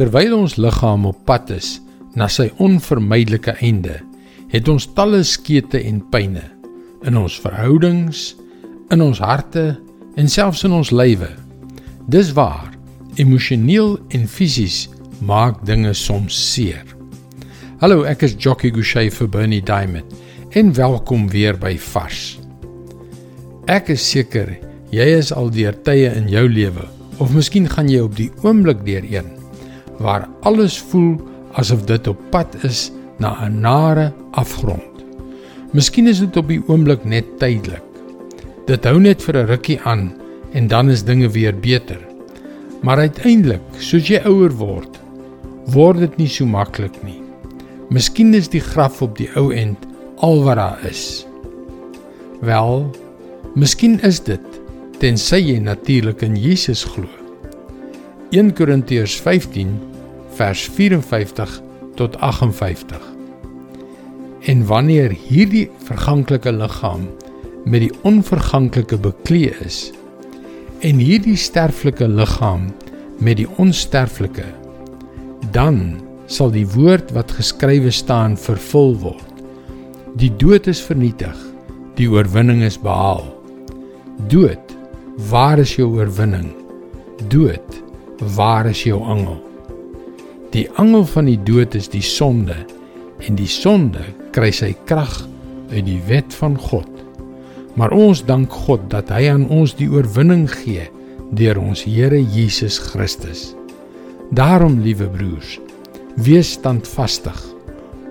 Terwyl ons liggaam op pad is na sy onvermydelike einde, het ons talle skete en pyne in ons verhoudings, in ons harte en selfs in ons lywe. Dis waar, emosioneel en fisies maak dinge soms seer. Hallo, ek is Jockey Gouchee vir Bernie Diamond en welkom weer by Vars. Ek is seker jy is al deur tye in jou lewe of miskien gaan jy op die oomblik deur een waar alles voel asof dit op pad is na 'n nare afgrond. Miskien is dit op die oomblik net tydelik. Dit hou net vir 'n rukkie aan en dan is dinge weer beter. Maar uiteindelik, soos jy ouer word, word dit nie so maklik nie. Miskien is die graf op die ou end al wat daar is. Wel, miskien is dit tensy jy natuurlik in Jesus glo. 1 Korintiërs 15 vers 54 tot 58 En wanneer hierdie verganklike liggaam met die onverganklike beklee is en hierdie sterflike liggaam met die onsterflike dan sal die woord wat geskrywe staan vervul word. Die dood is vernietig die oorwinning is behaal. Dood waar is jou oorwinning? Dood waar is jou angel die angel van die dood is die sonde en die sonde kry sy krag uit die wet van God. Maar ons dank God dat hy aan ons die oorwinning gee deur ons Here Jesus Christus. Daarom, liewe broers, wees standvastig,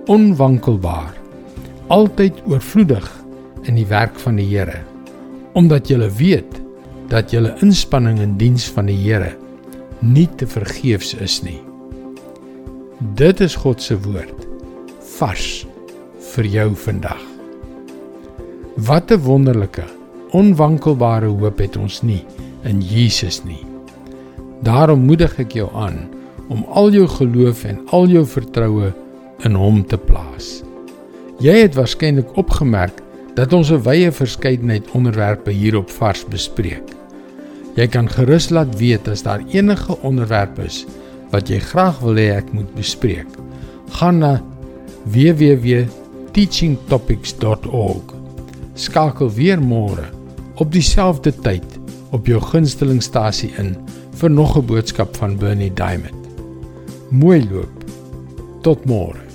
onwankelbaar, altyd oorvloedig in die werk van die Here, omdat jy weet dat julle inspanning in diens van die Here nie te vergeefs is nie. Dit is God se woord vars vir jou vandag. Wat 'n wonderlike, onwankelbare hoop het ons nie in Jesus nie. Daarom moedig ek jou aan om al jou geloof en al jou vertroue in Hom te plaas. Jy het waarskynlik opgemerk dat ons 'n wye verskeidenheid onderwerpe hierop vars bespreek. Jy kan gerus laat weet as daar enige onderwerpe is wat jy graag wil hê ek moet bespreek. Gaan na www.teachingtopics.org. Skakel weer môre op dieselfde tyd op jou gunstelingstasie in vir nog 'n boodskap van Bernie Diamond. Mooi loop. Tot môre.